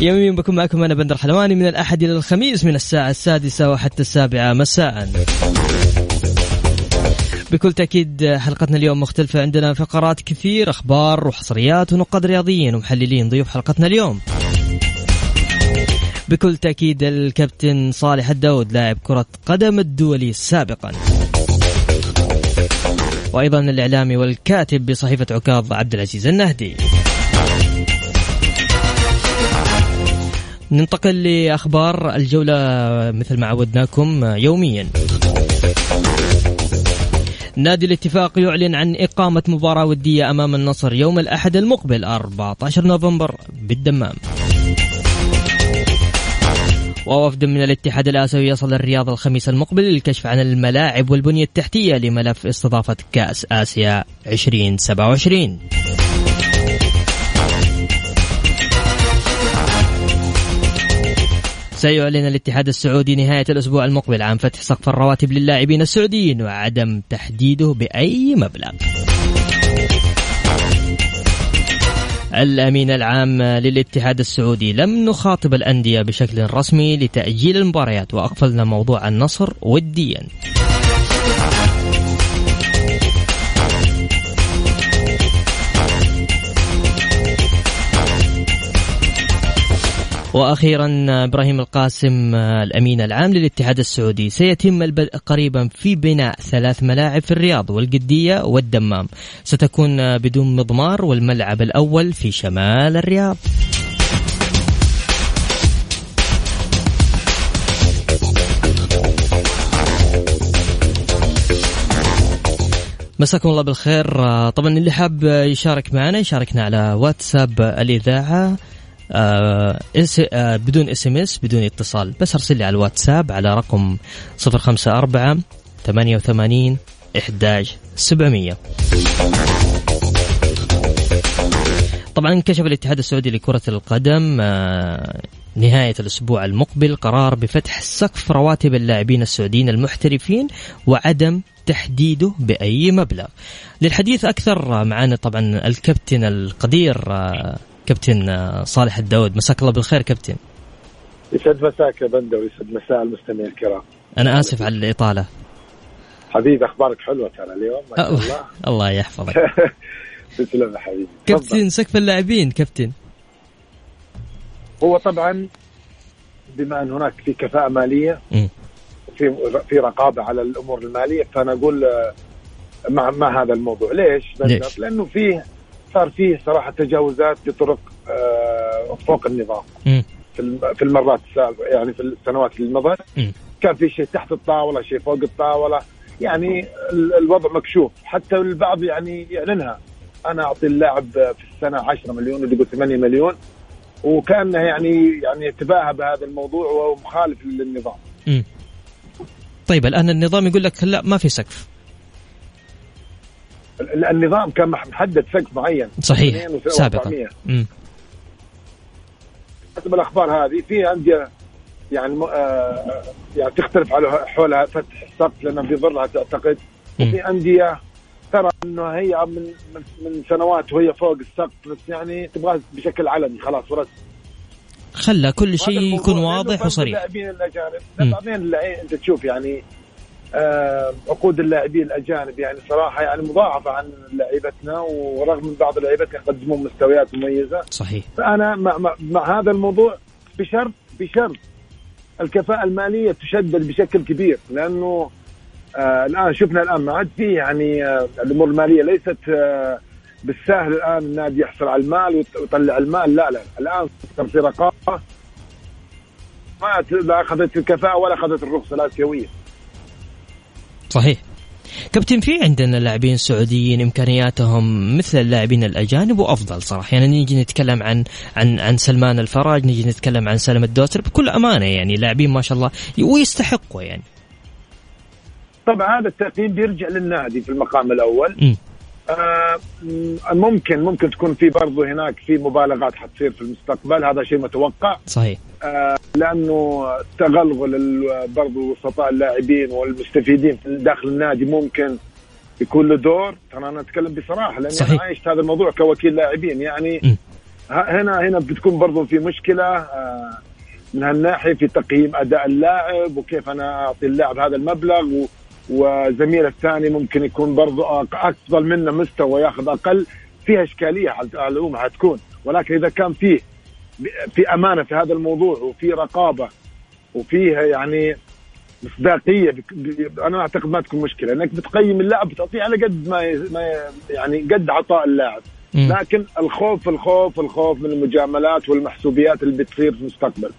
يوميا بكون معكم أنا بندر حلواني من الأحد إلى الخميس من الساعة السادسة وحتى السابعة مساء. بكل تأكيد حلقتنا اليوم مختلفة عندنا فقرات كثير أخبار وحصريات ونقاد رياضيين ومحللين ضيوف حلقتنا اليوم. بكل تأكيد الكابتن صالح الداود لاعب كرة قدم الدولي سابقا. وأيضا الإعلامي والكاتب بصحيفة عكاظ عبد العزيز النهدي. ننتقل لأخبار الجولة مثل ما عودناكم يوميا. نادي الاتفاق يعلن عن إقامة مباراة ودية أمام النصر يوم الأحد المقبل 14 نوفمبر بالدمام. ووفد من الاتحاد الآسيوي يصل الرياض الخميس المقبل للكشف عن الملاعب والبنية التحتية لملف استضافة كأس آسيا 2027 سيعلن الاتحاد السعودي نهاية الأسبوع المقبل عن فتح سقف الرواتب للاعبين السعوديين وعدم تحديده بأي مبلغ. الأمين العام للاتحاد السعودي لم نخاطب الأندية بشكل رسمي لتأجيل المباريات وأقفلنا موضوع النصر وديا. وأخيرا إبراهيم القاسم الأمين العام للاتحاد السعودي. سيتم البدء قريبا في بناء ثلاث ملاعب في الرياض والقدية والدمام. ستكون بدون مضمار والملعب الأول في شمال الرياض. مساكم الله بالخير. طبعا اللي حاب يشارك معنا يشاركنا على واتساب الإذاعة آه آه بدون SMS بدون اتصال. بس أرسل لي على الواتساب على رقم 054 88 11 700 طبعا كشف الاتحاد السعودي لكرة القدم آه نهاية الأسبوع المقبل قرار بفتح سقف رواتب اللاعبين السعوديين المحترفين وعدم تحديده بأي مبلغ. للحديث أكثر معنا طبعا الكابتن القدير آه كابتن آه، صالح الداود. مساك الله بالخير كابتن. يسعد مساك يا بندر ويسعد مساء المستمعين الكرام. أنا آسف على الإطالة. حبيبي أخبارك حلوة ترى اليوم؟ ما شاء الله. الله يحفظك. تسلم يا حبيبي. كابتن سقف اللاعبين كابتن. هو طبعا بما أن هناك في كفاءة مالية. في في رقابة على الأمور المالية فأنا أقول آه، مع مع هذا الموضوع. ليش؟ ليش؟ لأنه فيه صار فيه صراحة تجاوزات بطرق آه، فوق النظام م. في المرات السابقة يعني في السنوات اللي مضت كان في شيء تحت الطاولة شيء فوق الطاولة يعني الوضع مكشوف حتى البعض يعني يعلنها أنا أعطي اللاعب في السنة 10 مليون اللي يقول 8 مليون وكانه يعني يعني يتباهى بهذا الموضوع وهو مخالف للنظام. م. طيب الآن النظام يقول لك لا ما في سقف. النظام كان محدد سقف معين. صحيح. سابقا. حسب الأخبار هذه في انديه يعني آه يعني تختلف على حولها فتح السقف لأنه بيضرها تعتقد وفي انديه ترى إنه هي من من سنوات وهي فوق السقف بس يعني تبغى بشكل علني خلاص ورسمي خلى كل شيء يكون واضح وصريح. اللاعبين الأجانب. بعدين أنت تشوف يعني آه، عقود اللاعبين الأجانب يعني صراحة يعني مضاعفة عن لعيبتنا ورغم من بعض لعيبتنا يقدمون مستويات مميزة. صحيح. فأنا مع, مع, مع هذا الموضوع بشرط بشرط الكفاءة المالية تشدد بشكل كبير لأنه آه الآن شفنا الآن ما عاد في يعني آه الأمور المالية ليست آه بالسهل الآن النادي يحصل على المال ويطلع المال لا لا الآن صار في رقابة ما لا أخذت الكفاءة ولا أخذت الرخصة الآسيوية. صحيح. كابتن في عندنا لاعبين سعوديين إمكانياتهم مثل اللاعبين الأجانب وأفضل صراحة. يعني نيجي نتكلم عن عن عن سلمان الفرج نيجي نتكلم عن سلم الدوسري بكل أمانة يعني لاعبين ما شاء الله ويستحقوا يعني. طبعا هذا التقييم بيرجع للنادي في المقام الأول. م. آه ممكن ممكن تكون في برضه هناك في مبالغات حتصير في المستقبل هذا شيء متوقع صحيح آه لأنه تغلغل برضه وسطاء اللاعبين والمستفيدين داخل النادي ممكن يكون له دور ترى أنا أتكلم بصراحة لأني صحيح. أنا عايشت هذا الموضوع كوكيل لاعبين يعني م. هنا هنا بتكون برضه في مشكلة آه من هالناحية في تقييم أداء اللاعب وكيف أنا أعطي اللاعب هذا المبلغ و وزميله الثاني ممكن يكون برضو أفضل منه مستوى ياخذ أقل. فيها إشكالية على العموم حتكون. ولكن إذا كان فيه في أمانة في هذا الموضوع وفي رقابة وفيها يعني مصداقية أنا أعتقد ما تكون مشكلة. إنك بتقيم اللاعب بتعطيه على قد ما ما يعني قد عطاء اللاعب. لكن الخوف الخوف الخوف من المجاملات والمحسوبيات اللي بتصير في المستقبل.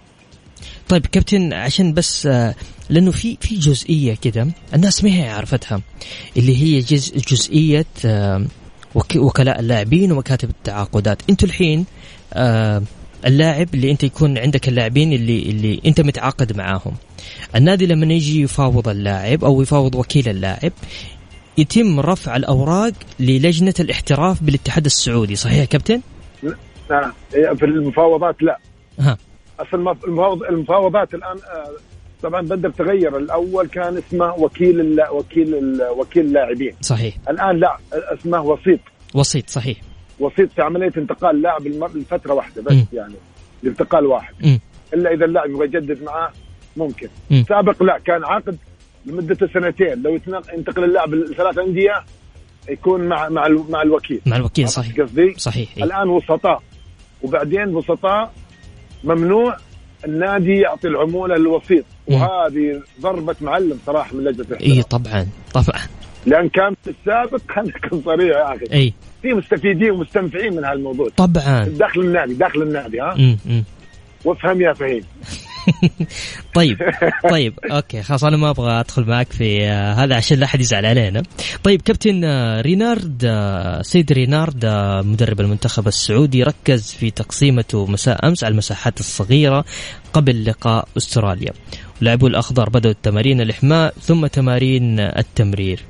طيب كابتن عشان بس آه، لأنه في في جزئية كذا الناس ما هي عرفتها اللي هي جز جزئية آه، وكلاء اللاعبين ومكاتب التعاقدات. أنتوا الحين آه، اللاعب اللي أنت يكون عندك اللاعبين اللي اللي أنت متعاقد معاهم. النادي لما يجي يفاوض اللاعب أو يفاوض وكيل اللاعب يتم رفع الأوراق للجنة الاحتراف بالاتحاد السعودي. صحيح كابتن؟ لا في المفاوضات لا. ها. اصل المفاوضات الآن آه، طبعا بدر تغير الأول كان اسمه وكيل ال وكيل ال وكيل اللاعبين. صحيح. الآن لا اسمه وسيط. وسيط صحيح. وسيط في عملية انتقال لاعب لفترة واحدة بس م. يعني لانتقال واحد. م. إلا إذا اللاعب يبغى يجدد معاه ممكن. م. سابق لا كان عقد لمدة سنتين. لو ينتقل اللاعب لثلاث أندية يكون مع مع مع الوكيل. مع الوكيل صحيح. قصدي؟ صحيح الآن وسطاء. وبعدين وسطاء ممنوع النادي يعطي العمولة للوسيط وهذه ضربة معلم صراحة من لجنة الاحتراف. اي طبعا طبعا. لأن كان في السابق خلينا نكون صريح يا أخي. اي في مستفيدين ومستنفعين من هالموضوع. طبعا. داخل النادي داخل النادي ها؟ وافهم يا فهيم. طيب طيب أوكي خلاص أنا ما أبغى أدخل معك في آه هذا عشان لا أحد يزعل علينا. طيب كابتن آه رينارد آه سيد رينارد مدرب المنتخب السعودي ركز في تقسيمته مساء أمس على المساحات الصغيرة قبل لقاء أستراليا. لاعبو الأخضر بدأوا التمارين الإحماء ثم تمارين التمرير.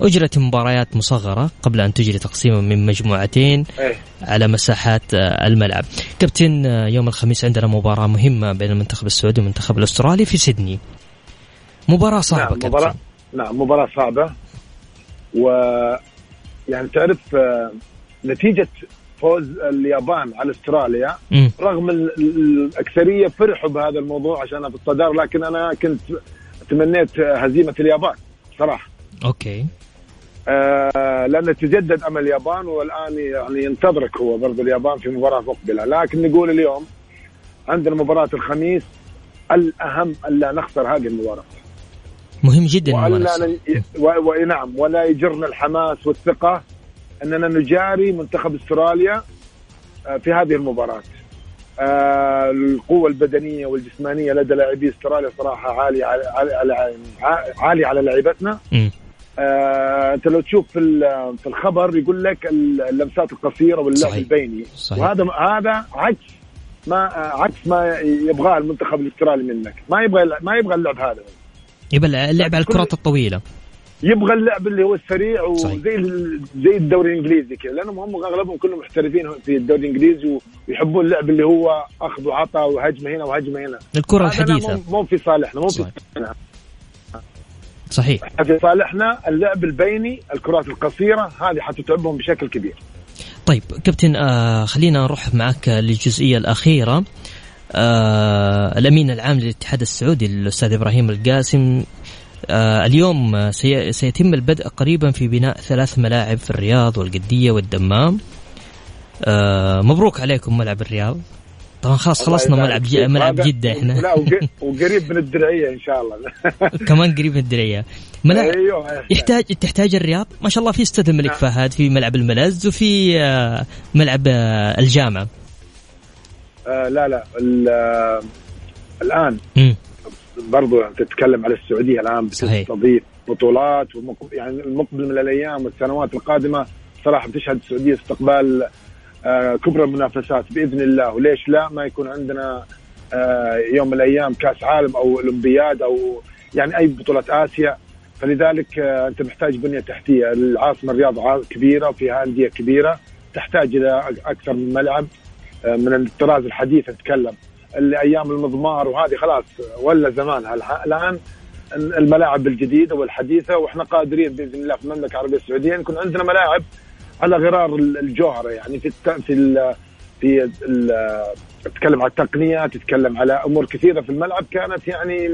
أجرت مباريات مصغرة قبل أن تجري تقسيما من مجموعتين إيه. على مساحات آه، الملعب. كابتن آه، يوم الخميس عندنا مباراة مهمة بين المنتخب السعودي والمنتخب الأسترالي في سيدني. مباراة صعبة نعم مباراة نعم مباراة صعبة. و يعني تعرف نتيجة فوز اليابان على أستراليا م. رغم الأكثرية فرحوا بهذا الموضوع عشان في الصدارة لكن أنا كنت تمنيت هزيمة اليابان صراحة. أوكي. آه لأن تجدد أمل اليابان والآن يعني ينتظرك هو برضه اليابان في مباراة مقبلة. لكن نقول اليوم عندنا مباراه الخميس الأهم ألا نخسر هذه المباراة. مهم جدا وألا ونعم ولا يجرنا الحماس والثقة أننا نجاري منتخب أستراليا آه، في هذه المباراة. آه القوة البدنية والجسمانية لدى لاعبي أستراليا صراحة عالية على عالية على لعيبتنا. أنت لو تشوف في في الخبر يقول لك اللمسات القصيرة واللعب. البيني. صحيح. وهذا هذا عكس ما عكس ما يبغاه المنتخب الأسترالي منك. ما يبغى ما يبغى اللعب هذا. يبغى اللعب على الكرات الطويلة. يبغى اللعب اللي هو السريع وزي زي الدوري الإنجليزي كذا. لأنهم هم أغلبهم كلهم محترفين في الدوري الإنجليزي ويحبون اللعب اللي هو أخذ وعطاء وهجمة هنا وهجمة هنا. الكرة الحديثة. مو في صالحنا مو في صالحنا. صحيح. في صالحنا اللعب البيني الكرات القصيرة هذه حتتعبهم بشكل كبير. طيب كابتن آه خلينا نروح معك للجزئية الأخيرة. آه الأمين العام للاتحاد السعودي الأستاذ إبراهيم القاسم. آه اليوم سيتم البدء قريبا في بناء ثلاث ملاعب في الرياض والقدية والدمام. آه مبروك عليكم ملعب الرياض. طبعا خلاص خلصنا ملعب جي... ملعب جدة إحنا. لا وقريب من الدرعية إن شاء الله. كمان قريب من الدرعية. ملعب أيوه. يحتاج تحتاج الرياض؟ ما شاء الله في استاد الملك نعم. فهد في ملعب الملز وفي آه، ملعب آه، الجامعة آه لا لا آه، الآن. م. برضو تتكلم على السعودية الآن بتستضيف بطولات يعني المقبل من الأيام والسنوات القادمة صراحة بتشهد السعودية استقبال كبرى المنافسات بإذن الله. وليش لا؟ ما يكون عندنا آه، يوم من الأيام كأس عالم أو أولمبياد أو يعني أي بطولات آسيا. فلذلك آه، أنت محتاج بنية تحتية. العاصمة الرياض كبيرة وفيها انديه كبيرة. تحتاج إلى أكثر من ملعب. من الطراز الحديث نتكلم اللي أيام المضمار وهذه خلاص ولا زمانها الآن الملاعب الجديدة والحديثة وإحنا قادرين بإذن الله في المملكة العربية السعودية يكون عندنا ملاعب على غرار الجوهرة يعني في الت... في ال... في ال... تتكلم على التقنيات تتكلم على أمور كثيرة في الملعب كانت يعني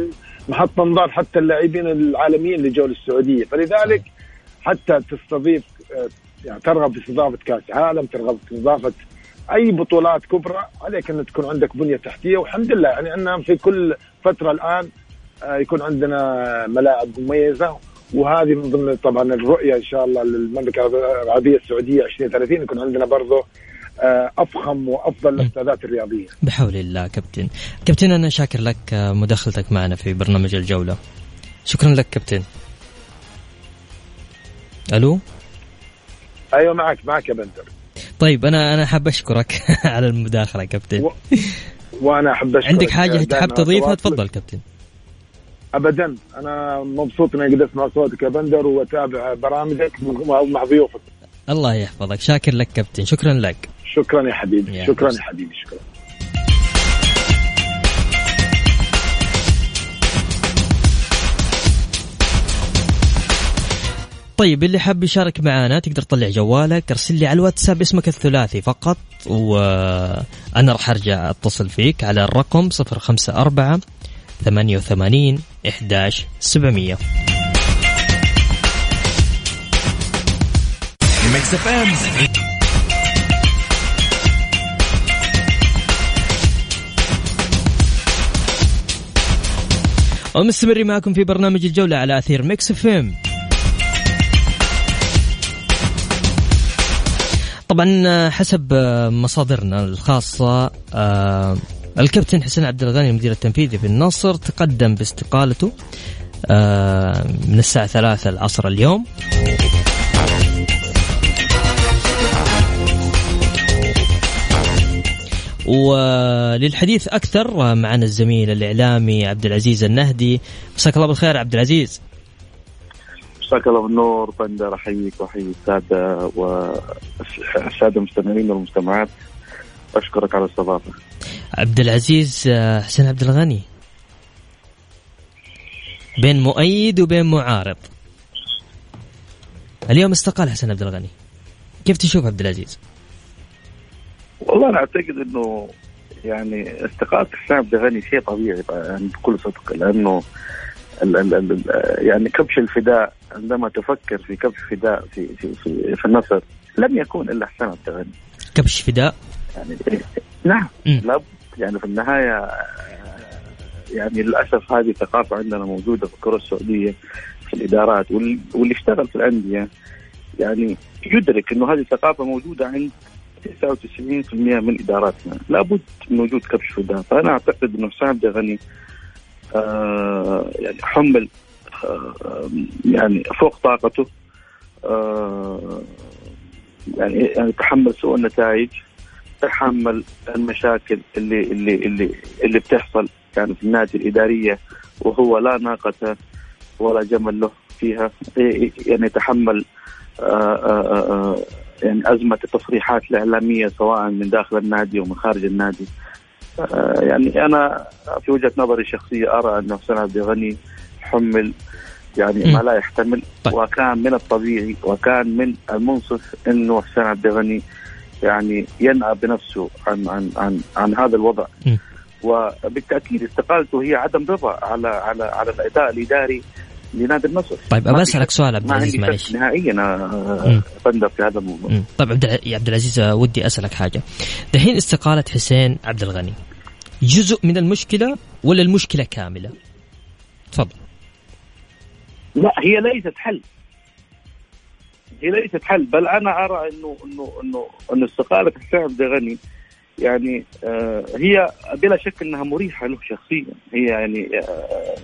محط انظار حتى اللاعبين العالميين اللي جو للسعودية. فلذلك حتى تستضيف يعني ترغب في استضافة كأس عالم ترغب في استضافة أي بطولات كبرى عليك أن تكون عندك بنية تحتية. والحمد لله يعني عندنا في كل فترة الآن آه، يكون عندنا ملاعب مميزة. وهذه من ضمن طبعا الرؤية إن شاء الله للمملكة العربية السعودية 2030 يكون عندنا برضه آه، أفخم وأفضل الأستاذات الرياضية. بحول الله كابتن. كابتن أنا شاكر لك آه، مداخلتك معنا في برنامج الجولة. شكرا لك كابتن. ألو؟ أيوه معك معك يا بندر. طيب أنا أنا حاب أشكرك على المداخلة كابتن. و... وأنا أحب أشكرك عندك حاجة حاب تضيفها تفضل كابتن. ابدا. أنا مبسوط إني قد اسمع صوتك يا بندر وأتابع برامجك مع ضيوفك. الله يحفظك. شاكر لك كابتن. شكرا لك. شكرا يا حبيبي. يا شكرا يا حبيبي. شكرا. طيب اللي حاب يشارك معنا تقدر تطلع جوالك. ارسل لي على الواتساب اسمك الثلاثي فقط وأنا راح أرجع أتصل فيك على الرقم 054 88 11 700 ومستمرين معكم في برنامج الجولة على أثير Mix FM طبعا حسب مصادرنا الخاصة آه، الكابتن حسين عبد الغني المدير التنفيذي في النصر تقدم باستقالته آه، من الساعة ثلاثة العصر اليوم. وللحديث أكثر معنا الزميل الإعلامي عبد العزيز النهدي. مساك الله بالخير عبد العزيز مساك الله بالنور بندر أحييك وأحيي السادة والساده المستمعين والمستمعات. أشكرك على الاستضافة. عبد العزيز آه، حسين عبد الغني بين مؤيد وبين معارض. اليوم استقال حسين عبد الغني كيف تشوف عبد العزيز؟ والله أنا أعتقد إنه يعني استقالة حسين عبد الغني شيء طبيعي يعني بكل صدق لأنه ال ال ال يعني كبش الفداء عندما تفكر في كبش فداء في في في, في النصر لم يكون إلا حسين عبد الغني كبش فداء؟ يعني نعم لابد. يعني في النهاية يعني للأسف هذه ثقافة عندنا موجودة في الكرة السعودية في الإدارات واللي اشتغل في الأندية. يعني يدرك إنه هذه الثقافه موجودة عند 99% من إداراتنا. لابد من وجود كبش فداء فأنا أعتقد إنه حسام عبد الغني آه يعني حمل آه يعني فوق طاقته آه يعني يعني تحمل سوء النتائج. تحمل المشاكل اللي اللي اللي اللي بتحصل يعني في النادي الإدارية وهو لا ناقة ولا جمل له فيها. يعني يتحمل آه، آه، آه، يعني أزمة التصريحات الإعلامية سواء من داخل النادي ومن خارج النادي. يعني أنا في وجهة نظري الشخصية أرى أن حسين عبد الغني حمل يعني ما لا يحتمل طيب. وكان من الطبيعي وكان من المنصف إنه حسين عبد الغني يعني ينأى بنفسه عن عن عن عن هذا الوضع. وبالتأكيد استقالته هي عدم رضا على على على الأداء الإداري لنادي النصر. طيب ابى أسألك سؤال عبد العزيز معلش نهائيا بندر في هذا الموضوع. طيب عبد العزيز ودي أسألك حاجة. دحين استقالة حسين عبد الغني. جزء من المشكلة ولا المشكلة كاملة؟ تفضل. لا هي ليست حل. هي ليست حل بل أنا أرى إنه إنه إنه إنه استقالة حسين عبد الغني يعني آه هي بلا شك إنها مريحة له شخصيا. هي يعني آه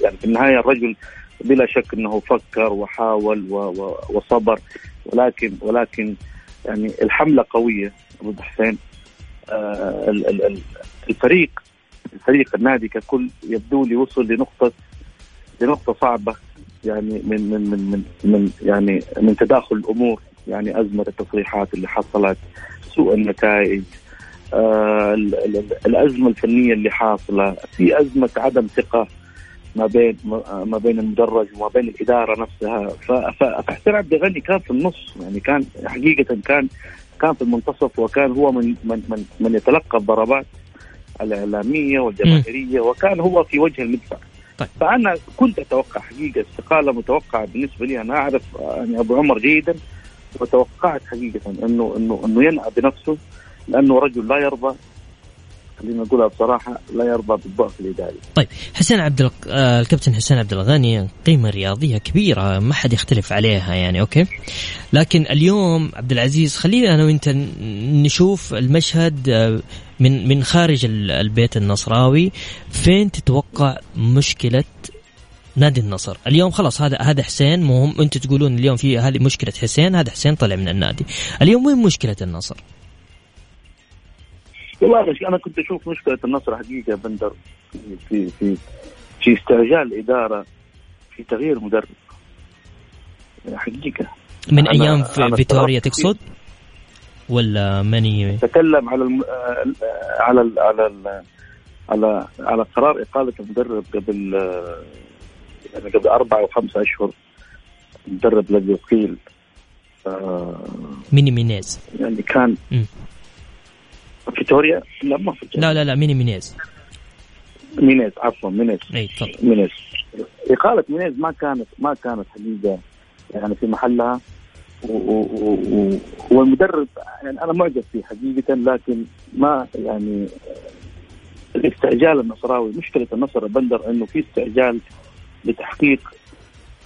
يعني في النهاية الرجل بلا شك إنه فكر وحاول وصبر. ولكن ولكن يعني الحملة قوية ضد حسين. آه الفريق الفريق النادي ككل يبدو لي وصل لنقطة لنقطة صعبة. يعني من من من من, من يعني من تداخل الأمور يعني أزمة التصريحات اللي حصلت سوء النتائج آه الأزمة الفنية اللي حاصلة. في أزمة عدم ثقة ما بين ما بين المدرج وما بين الإدارة نفسها. فحسين عبد الغني كان في النص يعني كان حقيقة كان كان في المنتصف وكان هو من من من, من يتلقى الضربات الإعلامية والجماهيرية وكان هو في وجه المدفع. طيب. فأنا كنت أتوقع حقيقة استقالة متوقعة بالنسبة لي أنا أعرف يعني أبو عمر جيدا وتوقعت حقيقة انه انه إنه ينأى بنفسه لأنه رجل لا يرضى خلينا نقولها بصراحة لا يرضى بالضعف الإداري. طيب حسين عبد آه، الكابتن حسين عبد الغني قيمة رياضية كبيرة ما حد يختلف عليها يعني أوكي. لكن اليوم عبد العزيز خلينا أنا وأنت نشوف المشهد آه، من من خارج البيت النصراوي فين تتوقع مشكلة نادي النصر اليوم خلاص هذا هذا حسين مهم أنتم تقولون اليوم في هذه مشكلة حسين هذا حسين طلع من النادي اليوم وين مشكلة النصر والله أنا كنت أشوف مشكلة النصر حقيقة بندر. في في في استعجال الاداره في تغيير مدرب. حقيقة. من أيام في فيتوريا تقصد؟ ولا ماني تكلم على الم... على ال... على ال... على على قرار إقالة المدرب قبل يعني قبل أربع أو خمسة أشهر. المدرب الذي اقيل آه ميني مينيز. يعني كان م. فيتوريا؟ لا ما في لا لا لا ميني مينيز. مينيز عفوا مينيز. إي تفضل. مينيز. إقالة مينيز ما كانت ما كانت حقيقة يعني في محلها. والمدرب يعني أنا معجب فيه حقيقة لكن ما يعني الاستعجال النصراوي مشكلة النصر بندر إنه في استعجال لتحقيق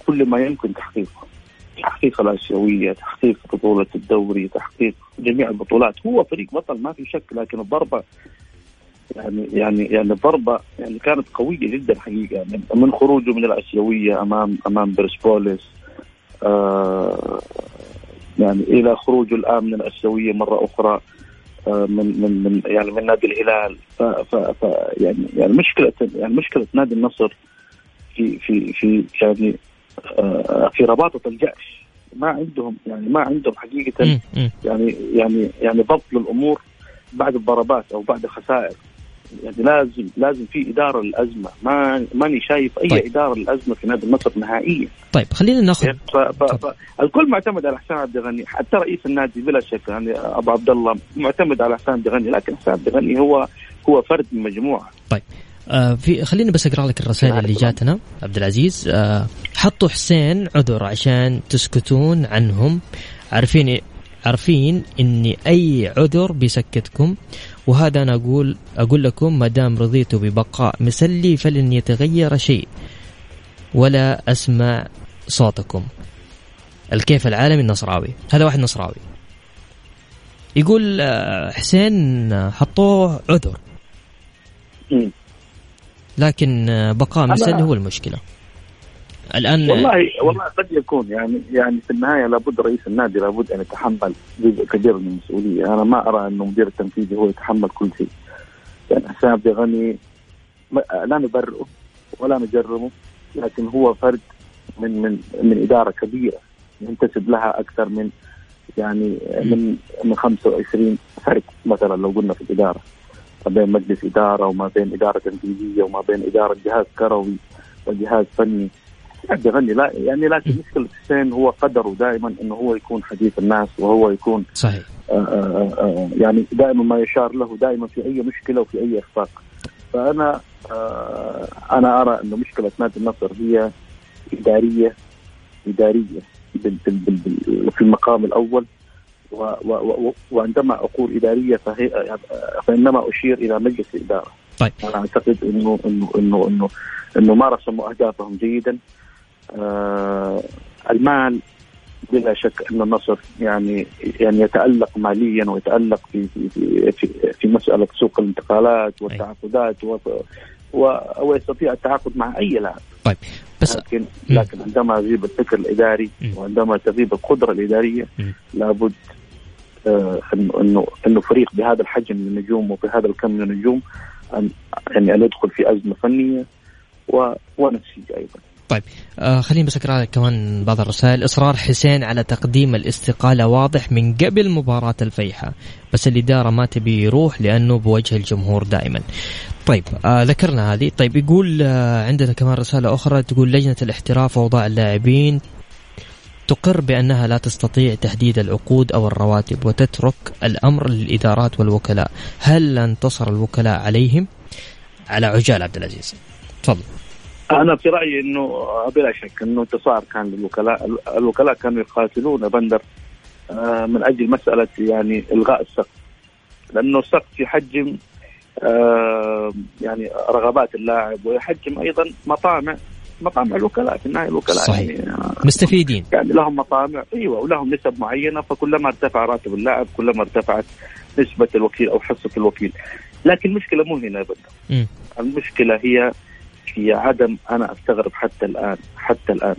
كل ما يمكن تحقيقه. تحقيق الآسيوية، تحقيق بطولة الدوري، تحقيق جميع البطولات، هو فريق بطل ما في شك لكن الضربة يعني يعني يعني الضربة يعني كانت قوية جدا حقيقة. يعني من خروجه من الآسيوية امام أمام برسبوليس آه يعني إلى خروجه الآن من الآسيوية مرة أخرى آه من من من يعني من نادي الهلال. ف ف ف يعني يعني مشكله يعني مشكلة نادي النصر في في في يعني في رباطة الجأش ما عندهم يعني ما عندهم حقيقة يعني يعني يعني ضبط للأمور بعد الضربات أو بعد خسائر. يعني لازم لازم في إدارة للأزمة. ما ماني شايف أي طيب. إدارة للأزمة في نادي النصر نهائيا. طيب خلينا ناخذ يعني ف... ف... ف... الكل معتمد على حسام عبد الغني. حتى رئيس النادي بلا شك يعني أبو عبد الله معتمد على حسام عبد الغني. لكن حسام عبد الغني هو هو فرد من مجموعة. طيب. آه في خليني بس أقرأ لك الرسائل اللي جاتنا. عبد العزيز آه حطوا حسين عذر عشان تسكتون عنهم. عارفين عارفين ان أي عذر بيسكتكم وهذا أنا أقول أقول لكم ما دام رضيتوا ببقاء مسلي فلن يتغير شيء ولا أسمع صوتكم. الكيف العالمي النصراوي. هذا واحد نصراوي. يقول آه، حسين حطوه عذر. لكن بقاء مسلي هو المشكلة الآن والله والله قد يكون يعني يعني في النهاية لابد رئيس النادي لابد أن يتحمل جزء كبير من المسؤولية، أنا ما أرى انه المدير التنفيذي هو يتحمل كل شيء. يعني حسام عبد الغني لا نبرئه ولا نجرمه لكن هو فرد من من من إدارة كبيرة ينتسب لها أكثر من يعني من من 25 فرد مثلا لو قلنا في الإدارة. ما بين مجلس إدارة وما بين إدارة تنفيذيه وما بين إدارة جهاز كروي وجهاز فني. قاعد يغني لا يعني لكن مشكلة حسين هو قدره دائما إنه هو يكون حديث الناس وهو يكون صحيح. آآ آه، آآ آه، آه، يعني دائما ما يشار له دائما في أي مشكلة وفي أي إخفاق. فأنا أنا أرى إنه مشكلة نادي النصر هي إدارية إدارية في المقام الأول. وعندما أقول إدارية فهي فإنما أشير إلى مجلس الإدارة. طيب أنا أعتقد انه انه انه انه إنه ما رسموا أهدافهم جيدا. آه المال بلا شك أن النصر يعني يعني يتألق ماليا ويتألق في في في, في مسألة سوق الانتقالات والتعاقدات ويستطيع التعاقد مع أي لاعب. طيب بس لكن لكن عندما يغيب الفكر الإداري وعندما تغيب القدرة الإدارية لابد آه انه انه انه فريق بهذا الحجم من النجوم وبهذا الكم من النجوم ان يعني أن يدخل في أزمة فنية ونفسية أيضا. طيب آه خليني بس أقرأ كمان بعض الرسائل. إصرار حسين على تقديم الاستقالة واضح من قبل مباراة الفيحة بس الإدارة ما تبي يروح لأنه بوجه الجمهور دائما. طيب آه ذكرنا هذه. طيب يقول آه عندنا كمان رسالة أخرى تقول لجنة الاحتراف وأوضاع اللاعبين تقر بأنها لا تستطيع تحديد العقود أو الرواتب وتترك الأمر للإدارات والوكلاء. هل انتصر الوكلاء عليهم؟ على عجال عبد العزيز. تفضل. أنا في رأيي إنه بلا شك إنه انتصار كان للوكلاء الوكلاء كانوا يقاتلون بندر آه، من أجل مسألة يعني إلغاء السقف. لأنه السقف يحجم آه، يعني رغبات اللاعب ويحجم أيضا مطامع مطامع الوكلاء في النهاية الوكلاء صحيح. يعني آه، مستفيدين. يعني لهم مطامع أيوه ولهم نسب معينة فكلما ارتفع راتب اللاعب كلما ارتفعت نسبة الوكيل أو حصة الوكيل. لكن المشكلة مو هنا ابدا المشكلة هي هي عدم أنا أستغرب حتى الآن حتى الآن.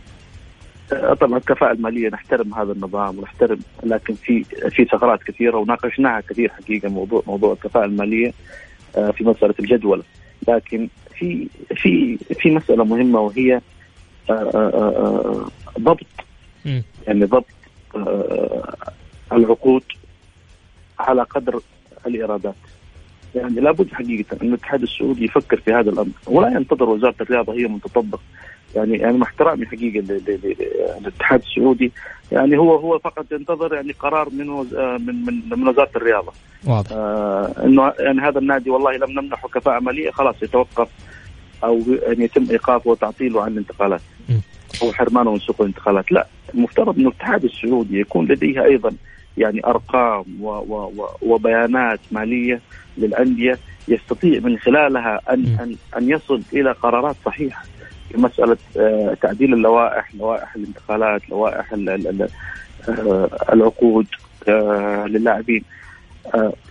آه، طبعا الكفاءة المالية نحترم هذا النظام ونحترم لكن في في ثغرات كثيرة وناقشناها كثير حقيقة موضوع موضوع الكفاءة المالية آه، في مسألة الجدولة لكن في في في مسألة مهمة وهي آه، ضبط. يعني ضبط العقود على قدر الإيرادات. يعني لابد حقيقة أن الاتحاد السعودي يفكر في هذا الأمر. ولا ينتظر وزارة الرياضة هي من تطبق يعني يعني مع احترامي حقيقة للاتحاد السعودي. يعني هو هو فقط ينتظر يعني قرار من من من, من وزارة الرياضة. واضح. آه إنه يعني هذا النادي والله لم نمنحه كفاءة مالية خلاص يتوقف أو يعني يتم ايقافه وتعطيله عن الانتقالات أو حرمانه من سوق الانتقالات. لا المفترض انه الاتحاد السعودي يكون لديه أيضا يعني أرقام و و و وبيانات مالية للأندية يستطيع من خلالها أن أن أن يصل إلى قرارات صحيحة في مسألة آه، تعديل اللوائح، لوائح الانتقالات، لوائح آه، العقود آه، للاعبين.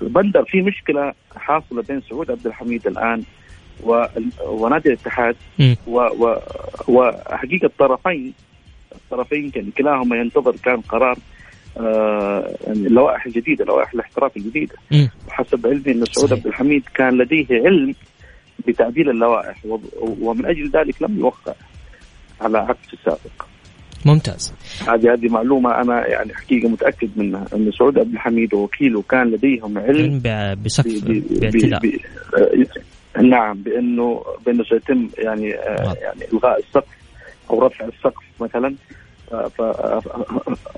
بندر في مشكلة حاصلة بين سعود عبد الحميد الان ونادي الاتحاد وحقيقة الطرفين الطرفين كان كلاهما ينتظر كان قرار اللوائح الجديده لوائح الاحتراف الجديدة. وحسب علمي إن سعود عبد الحميد كان لديه علم بتعديل اللوائح ومن أجل ذلك لم يوقع على عكس السابق ممتاز. هذه هذه معلومة أنا يعني حقيقة متأكد منها إن سعود عبد الحميد ووكيله كان لديهم علم بسقف باعتلاء نعم بانه بأنه سيتم يعني آه يعني إلغاء السقف أو رفع السقف مثلا.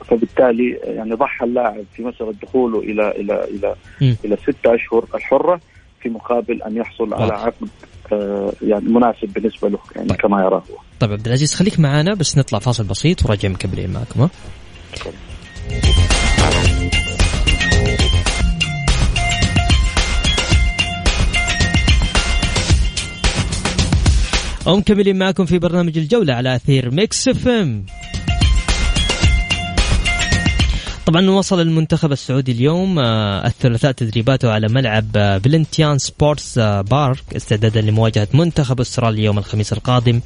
فبالتالي يعني ضحى اللاعب في مسألة دخوله إلى إلى إلى م. إلى ستة أشهر الحرة في مقابل أن يحصل على عقد آه، يعني مناسب بالنسبة له يعني طيب. كما يراه هو. طيب عبد العزيز خليك معنا بس نطلع فاصل بسيط وراجع مكملين معكم ها؟ ومكملين معكم في برنامج الجولة على أثير Mix FM طبعا وصل المنتخب السعودي اليوم آه، الثلاثاء تدريباته على ملعب آه، بلنتيان Sports آه، Park استعدادا لمواجهة منتخب أستراليا يوم الخميس القادم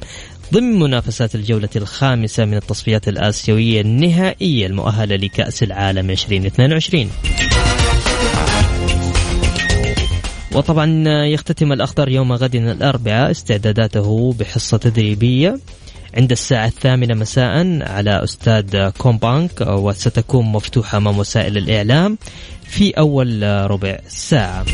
ضمن منافسات الجولة الخامسة من التصفيات الآسيوية النهائية المؤهلة لكأس العالم 2022 وطبعا يختتم الأخضر يوم غد الأربعاء استعداداته بحصة تدريبية. عند الساعة الثامنة مساء على أستاذ كومبانك وستكون مفتوحة أمام وسائل الإعلام في أول ربع ساعة.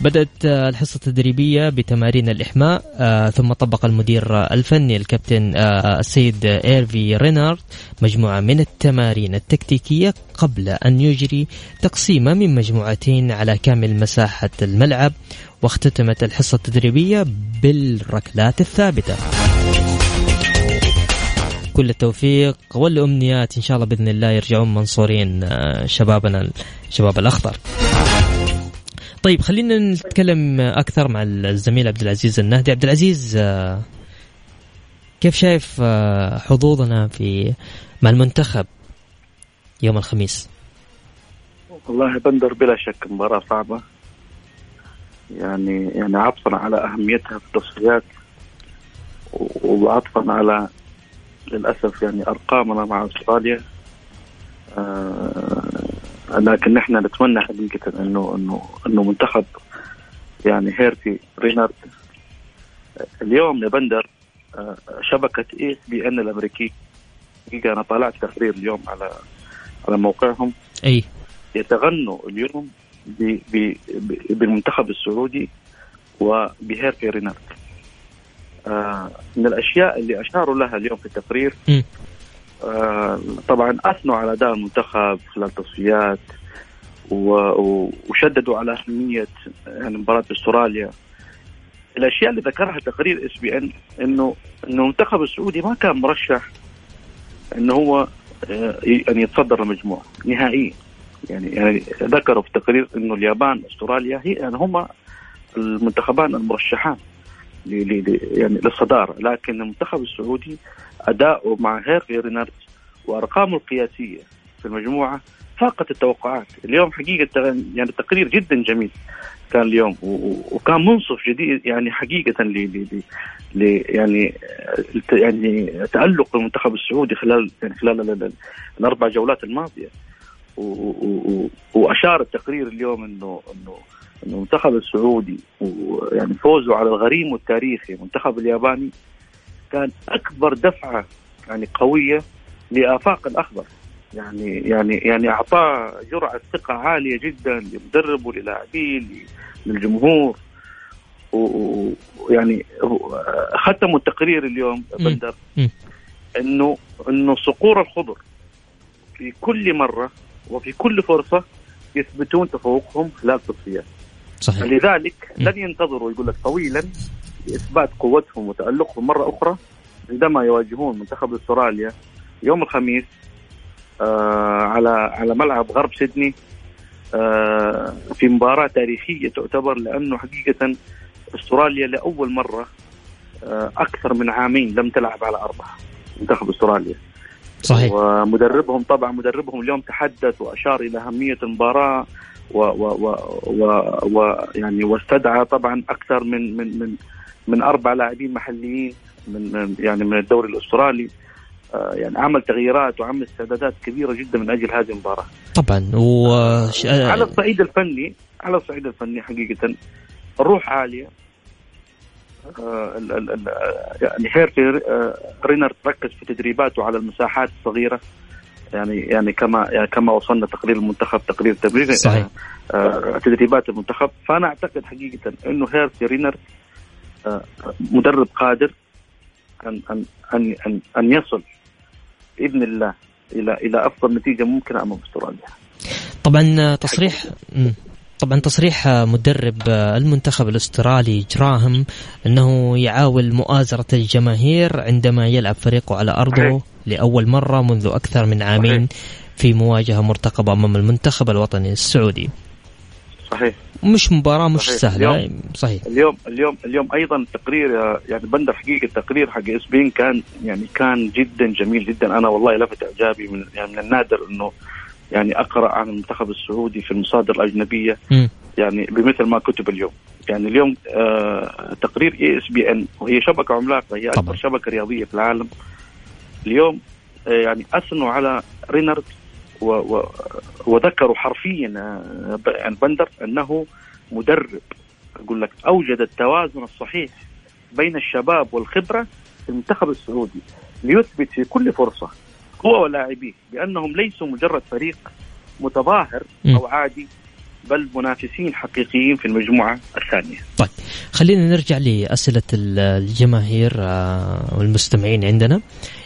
بدأت الحصة التدريبية بتمارين الإحماء ثم طبق المدير الفني الكابتن السيد إيرفي رينارد مجموعة من التمارين التكتيكية قبل أن يجري تقسيمة من مجموعتين على كامل مساحة الملعب واختتمت الحصة التدريبية بالركلات الثابتة. كل التوفيق والأمنيات إن شاء الله بإذن الله يرجعون منصورين آه، شبابنا الشباب الأخضر. طيب خلينا نتكلم أكثر مع الزميل عبد العزيز النهدي. عبد العزيز آه، كيف شايف آه، حظوظنا في مع المنتخب يوم الخميس؟ والله بندر بلا شك مباراة صعبة. يعني يعني عطفا على أهميتها في التصفيات وعطفا على للأسف يعني أرقامنا مع أستراليا. آه لكن نحن نتمنى حقيقة انه انه إنه منتخب يعني هيرتي رينارد. اليوم يا بندر آه شبكة اي بي إن الأمريكي. حقيقة أنا طالعت تقرير اليوم على على موقعهم. أي. يتغنوا اليوم بالمنتخب السعودي وبهيرتي رينارد. آه، من الأشياء اللي أشاروا لها اليوم في التقرير آه طبعا أثنوا على أداء المنتخب خلال التصفيات وشددوا على أهمية يعني مباراة أستراليا. الأشياء اللي ذكرها تقرير إس بي إن إنه إنه المنتخب السعودي ما كان مرشح إنه هو آه، يعني يتصدر المجموعه نهائيا يعني يعني ذكروا في التقرير إنه اليابان أستراليا هي يعني هم المنتخبان المرشحان. يعني للصدارة. لكن المنتخب السعودي أداؤه مع هيرفي رينارد وأرقامه القياسية في المجموعة فاقت التوقعات. اليوم حقيقة يعني تقرير جدا جميل كان اليوم وكان منصف جديد يعني حقيقة ل يعني يعني تألق المنتخب السعودي خلال يعني خلال الأربع جولات الماضية. وأشار التقرير اليوم انه إنه المنتخب السعودي ويعني فوزه على الغريم التاريخي المنتخب الياباني كان أكبر دفعة يعني قوية لآفاق الأخضر. يعني يعني يعني أعطاه جرعة ثقة عالية جدا لمدرب وللاعبين للجمهور. ويعني ختموا التقرير اليوم بندر انه إنه صقور الخضر في كل مرة وفي كل فرصة يثبتون تفوقهم خلال التصفيات صحيح. لذلك لن ينتظروا يقول لك طويلا لإثبات قوتهم وتألقهم مرة أخرى عندما يواجهون منتخب أستراليا يوم الخميس آه على على ملعب غرب سيدني آه في مباراة تاريخية تعتبر لأنه حقيقة أستراليا لأول مرة آه أكثر من عامين لم تلعب على ارضها منتخب أستراليا. صحيح. ومدربهم طبعا مدربهم اليوم تحدث وأشار إلى أهمية المباراة و و و و, و يعني واستدعى طبعا أكثر من من من من أربع لاعبين محليين من يعني من الدوري الأسترالي. آه يعني عمل تغييرات وعمل استعدادات كبيرة جدا من أجل هذه المباراة. طبعا و على الصعيد الفني على الصعيد الفني حقيقه الروح عالية. آه يعني هيرتي آه رينر ركز في تدريباته على المساحات الصغيرة. يعني يعني كما يعني كما وصلنا تقرير المنتخب تقرير تمرير صحيح. آه تدريبات المنتخب. فأنا أعتقد حقيقة إنه هيرتي رينر آه مدرب قادر أن أن أن أن, أن يصل بإذن الله إلى إلى أفضل نتيجة ممكنة أمام أستراليا. طبعا تصريح طبعا تصريح مدرب المنتخب الأسترالي جراهم إنه يعاول مؤازرة الجماهير عندما يلعب فريقه على أرضه. لأول مرة منذ أكثر من عامين في مواجهة مرتقبة أمام المنتخب الوطني السعودي. صحيح. مش مباراة مش صحيح. سهلة. اليوم صحيح. اليوم اليوم اليوم أيضا تقرير يعني بندر حقيقه التقرير حق ESPN كان يعني كان جدا جميل جدا. أنا والله لفت إعجابي من يعني من النادر إنه يعني أقرأ عن المنتخب السعودي في المصادر الأجنبية. م. يعني بمثل ما كتب اليوم. يعني اليوم آه تقرير ESPN وهي شبكة عملاقة هي أكبر شبكة رياضية في العالم. اليوم آه يعني أثنوا على رينارد و و وذكروا حرفيا آه يعني بندر أنه مدرب. أقول لك أوجد التوازن الصحيح بين الشباب والخبرة في المنتخب السعودي ليثبت في كل فرصة هو ولاعبيه بأنهم ليسوا مجرد فريق متظاهر أو عادي بل منافسين حقيقيين في المجموعة الثانية. طيب. خلينا نرجع لأسئلة الجماهير آه، والمستمعين عندنا.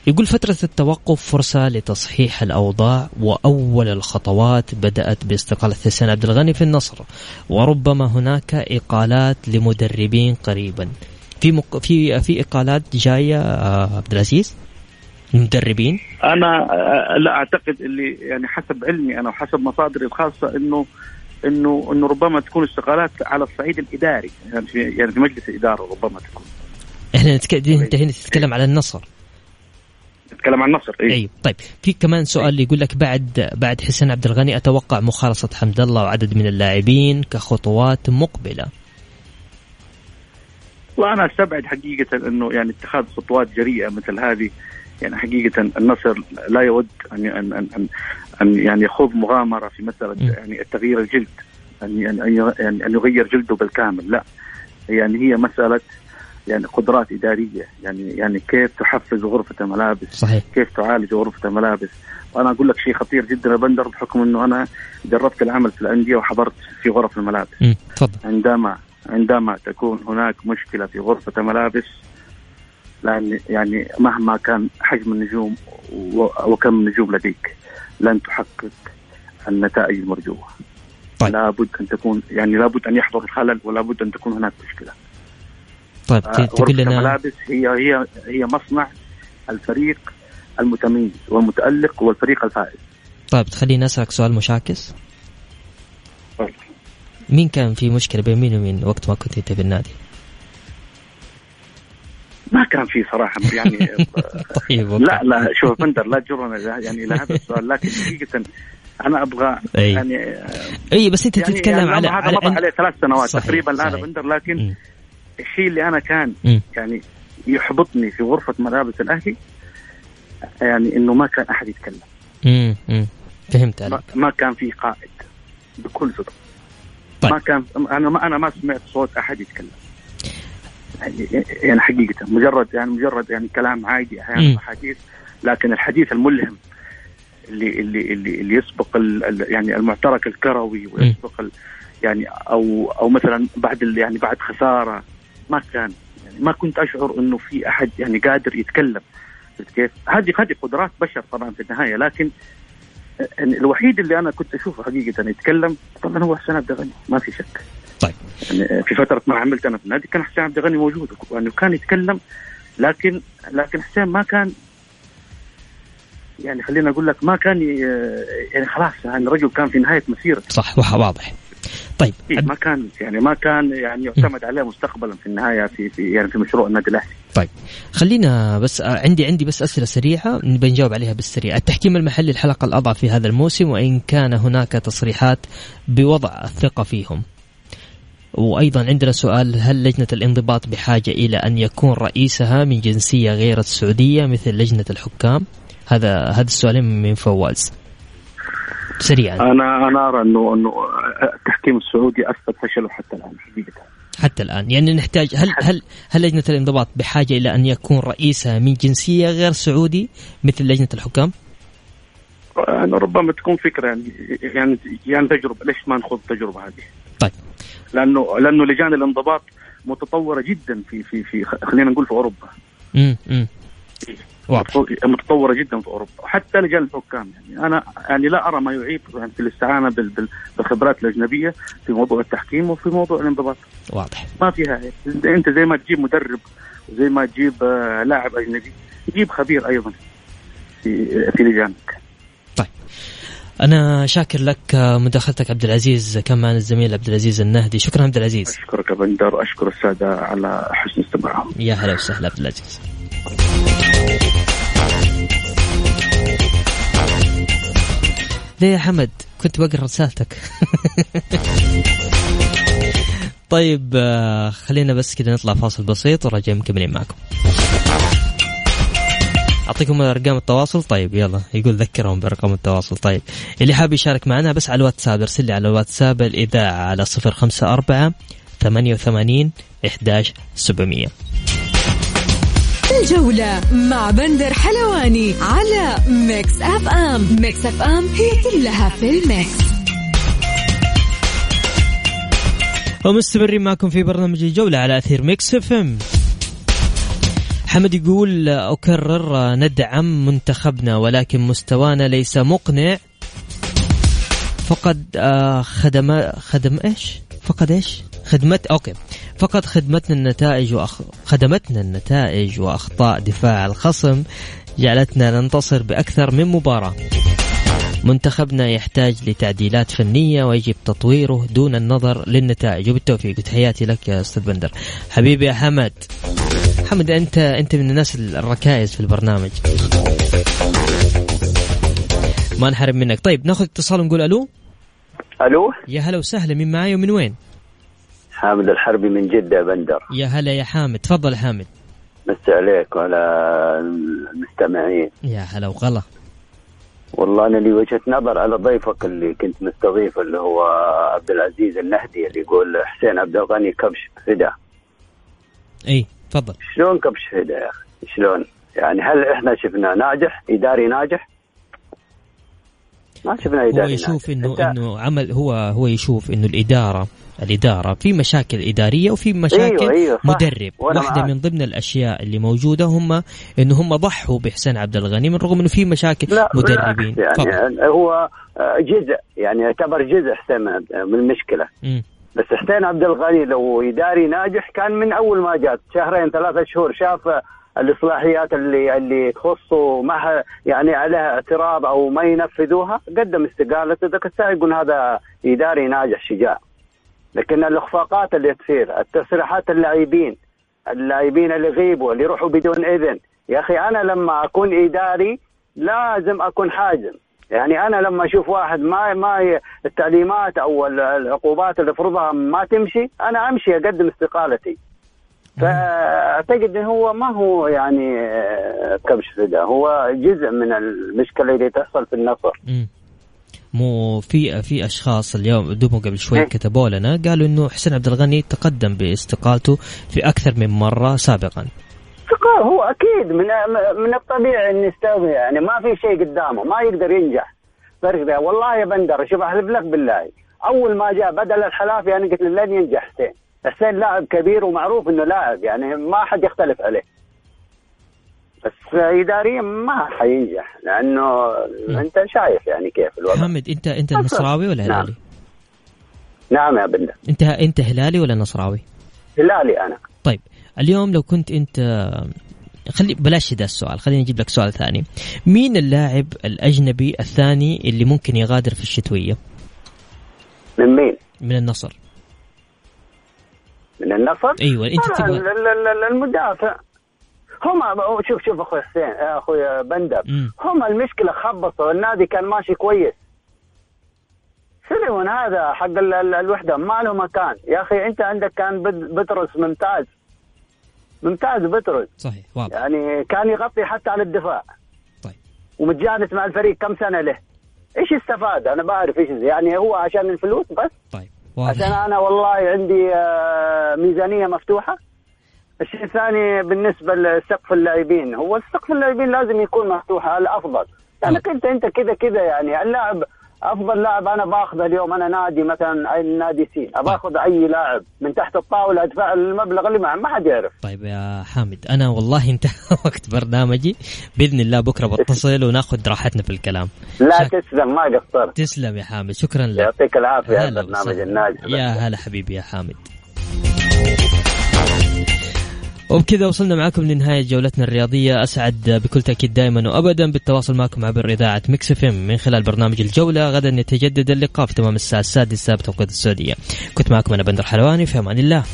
يقول فترة التوقف فرصة لتصحيح الأوضاع وأول الخطوات بدأت باستقالة حسين عبد الغني في النصر وربما هناك إقالات لمدربين قريبا. في مق... في في إقالات جاية آه، عبد العزيز؟ المدربين أنا آه، لا أعتقد اللي يعني حسب علمي أنا وحسب مصادري الخاصة إنه إنه إنه ربما تكون استقالات على الصعيد الإداري. يعني في يعني في مجلس الإدارة ربما تكون. إحنا انت هنا تتكلم على النصر. نتكلم عن النصر اي أيوة. طيب. في كمان سؤال يقول لك بعد بعد حسين عبد الغني أتوقع مخالصة حمد الله وعدد من اللاعبين كخطوات مقبلة. وأنا أستبعد حقيقة إنه يعني اتخاذ خطوات جريئة مثل هذه. يعني حقيقة النصر لا يود ان ان ان, أن يعني يخوض مغامرة في مسألة يعني تغيير الجلد أن يعني أن يغير جلده بالكامل. لا يعني هي مسألة يعني قدرات إدارية. يعني يعني كيف تحفز غرفة الملابس؟ صحيح. كيف تعالج غرفة الملابس؟ وأنا أقول لك شيء خطير جدا يا بندر بحكم إنه أنا جربت العمل في الأندية وحضرت في غرف الملابس. تفضل. عندما عندما تكون هناك مشكلة في غرفة الملابس لأن يعني مهما كان حجم النجوم وكم النجوم لديك. لن تحقق النتائج المرجوة طيب. لابد أن تكون يعني لابد أن يحضر الخلل ولابد أن تكون هناك مشكلة طيب آه، تقول لنا الملابس هي هي هي مصنع الفريق المتميز والمتألق والفريق الفائز طيب تخليني أسألك سؤال مشاكس طيب. مين كان في مشكلة بين مين ومين وقت ما كنت أنت في النادي؟ ما كان في صراحة يعني طيب لا لا شوف بندر لا تجرنا يعني إلى هذا السؤال لكن حقيقة أنا أبغى أي. يعني أي بس أنت يعني تتكلم يعني على هذا مضى عليه ثلاث سنوات تقريبا الان بندر لكن م. الشيء اللي أنا كان م. يعني يحبطني في غرفة ملابس الأهلي يعني إنه ما كان أحد يتكلم امم فهمت عليك ما كان في قائد بكل صدق طيب. ما كان أنا ما أنا ما سمعت صوت أحد يتكلم يعني حقيقه مجرد يعني مجرد يعني كلام عادي أحيانا أحاديث لكن الحديث الملهم اللي اللي اللي, اللي يسبق يعني المعترك الكروي ويسبق يعني أو أو مثلا بعد يعني بعد خسارة ما كان يعني ما كنت أشعر إنه في أحد يعني قادر يتكلم. كيف؟ هذه هذه قدرات بشر طبعا في النهاية لكن الوحيد اللي أنا كنت أشوفه حقيقة يتكلم طبعا هو حسين عبد الغني ما في شك. طيب. يعني في فترة ما عملت أنا في النادي كان حسين عبد الغني موجود يعني كان يتكلم لكن لكن حسين ما كان يعني خلينا أقول لك ما كان يعني خلاص يعني الرجل كان في نهاية مسيرته. صح واضح. طيب. إيه ما كان يعني ما كان يعني يعتمد عليه مستقبلا في النهاية في, في يعني في مشروع النادي الأهلي. طيب. خلينا بس عندي عندي بس أسئلة سريعة نبي نجاوب عليها بالسريع. التحكيم المحلي الحلقة الأضعف في هذا الموسم وإن كان هناك تصريحات بوضع الثقة فيهم. وأيضا عندنا سؤال هل لجنة الانضباط بحاجة إلى أن يكون رئيسها من جنسية غير السعودية مثل لجنة الحكام؟ هذا هذا السؤالين من فواز. سريعا. أنا أنا أرى إنه إنه التحكيم السعودي اثبت فشله حتى الآن حقيقه حتى الآن يعني نحتاج هل هل هل لجنة الانضباط بحاجة إلى أن يكون رئيسها من جنسية غير سعودي مثل لجنة الحكام؟ أنا ربما تكون فكرة يعني يعني يعني تجربة ليش ما نخوض التجربة هذه؟ طيب لأنه لأنه لجان الانضباط متطورة جدا في في في خلينا نقول في أوروبا. امم. متطورة جدا في أوروبا وحتى لجان الحكام. يعني أنا يعني لا أرى ما يعيب يعني في الاستعانة بالخبرات الأجنبية في موضوع التحكيم وفي موضوع الانضباط. واضح. ما فيها أنت زي ما تجيب مدرب وزي ما تجيب آه، لاعب أجنبي جيب خبير أيضا في في لجانك. طيب. أنا شاكر لك آه، مداخلتك عبد العزيز كمان الزميل عبد العزيز النهدي. شكرا عبد العزيز أشكرك يا بندر أشكر السادة على حسن استماعهم. يا هلا وسهلا عبد العزيز ليه يا حمد؟ كنت بقرأ رسالتك. طيب آه، خلينا بس كذا نطلع فاصل بسيط وراجع مكملين معكم. أعطيكم أرقام التواصل؟ طيب يلا يقول ذكرهم برقم التواصل. طيب اللي حاب يشارك معنا بس على الواتساب ارسل لي على الواتساب الإذاعة على 054 88 11 700 الجولة مع بندر حلواني على Mix FM Mix FM هي كلها في ال mix ومستمرين معكم في برنامج الجولة على أثير Mix FM حمد يقول أكرر ندعم منتخبنا ولكن مستوانا ليس مقنع فقد آه، خدم خدم إيش؟ فقد إيش؟ خدمت أوكي. فقد خدمتنا النتائج وأخ... خدمتنا النتائج وأخطاء دفاع الخصم جعلتنا ننتصر بأكثر من مباراة. منتخبنا يحتاج لتعديلات فنية ويجب تطويره دون النظر للنتائج. وبالتوفيق. تحياتي لك يا أستاذ بندر. حبيبي يا حمد. حمد انت أنت من الناس الركائز في البرنامج. ما نحرم منك. طيب ناخذ اتصال ونقول ألو؟ ألو؟ يا هلا وسهلا. من معاي ومن وين؟ حامد الحربي من جدة بندر. يا هلا يا حامد. تفضل حامد. مسي عليك وعلى المستمعين. يا هلا وغلا. والله أنا لي وجهة نظر على ضيفك اللي كنت مستضيف اللي هو عبد العزيز النهدي اللي يقول حسين عبد الغني كبش فدا. إي تفضل. شلون كبش فدا يا أخي؟ شلون؟ يعني هل إحنا شفنا ناجح؟ إداري ناجح؟ ما شفنا إداري هو يشوف إنه إنه عمل هو هو يشوف إنه الإدارة الإدارة في مشاكل إدارية وفي مشاكل أيوة أيوة مدرب. واحدة من ضمن الأشياء اللي موجودة هم إنه هم ضحوا بحسين عبد الغني من رغم إنه في مشاكل لا مدربين. يعني فضل. هو جزء يعني يعتبر جزء حسين من المشكلة. م. بس حسين عبد الغني لو إداري ناجح كان من أول ما جات شهرين ثلاثة شهور شاف الإصلاحيات اللي اللي تخصه ما يعني عليها اعتراض أو ما ينفذوها قدم استقالته ذاك الساعة يقول هذا إداري ناجح شجاع. لكن الإخفاقات اللي تصير التصريحات اللاعبين اللاعبين اللي يغيبوا اللي يروحوا بدون إذن. يا أخي أنا لما أكون إداري لازم أكون حازم يعني أنا لما أشوف واحد ما ما التعليمات أو العقوبات اللي فرضها ما تمشي أنا أمشي أقدم استقالتي. فأعتقد انه هو ما هو يعني آه، كبش فدا. هو جزء من المشكلة اللي تحصل في النصر. مو في في أشخاص اليوم دوبهم قبل شوي إيه. كتبوا لنا قالوا إنه حسين عبد الغني تقدم باستقالته في أكثر من مرة سابقا. هو أكيد من من الطبيعي إنه يستوي يعني ما في شيء قدامه ما يقدر ينجح. والله يا بندر شوف أحلف لك بالله. أول ما جاء بدل الحلافي أنا قلت له لن ينجح حسين. حسين لاعب كبير ومعروف إنه لاعب يعني ما حد يختلف عليه بس اداريا ما حينجح لأنه م. أنت شايف يعني كيف الوضع حامد انت أنت نصراوي ولا نعم. هلالي؟ نعم, نعم يا بندر انت أنت هلالي ولا نصراوي؟ هلالي أنا طيب اليوم لو كنت انت خلي بلاش ده السؤال خليني أجيب لك سؤال ثاني مين اللاعب الأجنبي الثاني اللي ممكن يغادر في الشتوية؟ من مين؟ من النصر من النصر. أيوه أنت تبغى المدافع. هم شوف شوف أخوي حسين أخوي بندر. هم المشكلة خبصوا. النادي كان ماشي كويس. سليمون هذا حق الوحدة. ما له مكان. يا أخي أنت عندك كان بطرس ممتاز. ممتاز بطرس. صحيح واضح. يعني كان يغطي حتى على الدفاع. طيب. ومتجانس مع الفريق كم سنة له؟ إيش استفاد؟ أنا بعرف إيش يعني هو عشان الفلوس بس. طيب. واضح. عشان أنا والله عندي آه، ميزانية مفتوحة. الشيء الثاني بالنسبة لسقف اللاعبين هو سقف اللاعبين لازم يكون مفتوح الأفضل. يعني انت أنت كذا كذا يعني اللاعب أفضل لاعب أنا باخذه اليوم أنا نادي مثلا أي نادي سين باخذ أي لاعب من تحت الطاولة ادفع المبلغ اللي معه ما حد يعرف. طيب يا حامد أنا والله انتهى وقت برنامجي بإذن الله بكرة بتصل وناخذ راحتنا في الكلام. لا شك... تسلم ما قصرت. تسلم يا حامد شكرا لك. يعطيك العافية يا برنامج الناجح. يا هلا حبيبي يا حامد. وبكذا وصلنا معكم لنهاية جولتنا الرياضية. أسعد بكل تأكيد دائما وأبدا بالتواصل معكم عبر إذاعة Mix FM من خلال برنامج الجولة غدا يتجدد اللقاء في تمام الساعة السادسة بتوقيت السعودية. كنت معكم أنا بندر حلواني في أمان الله.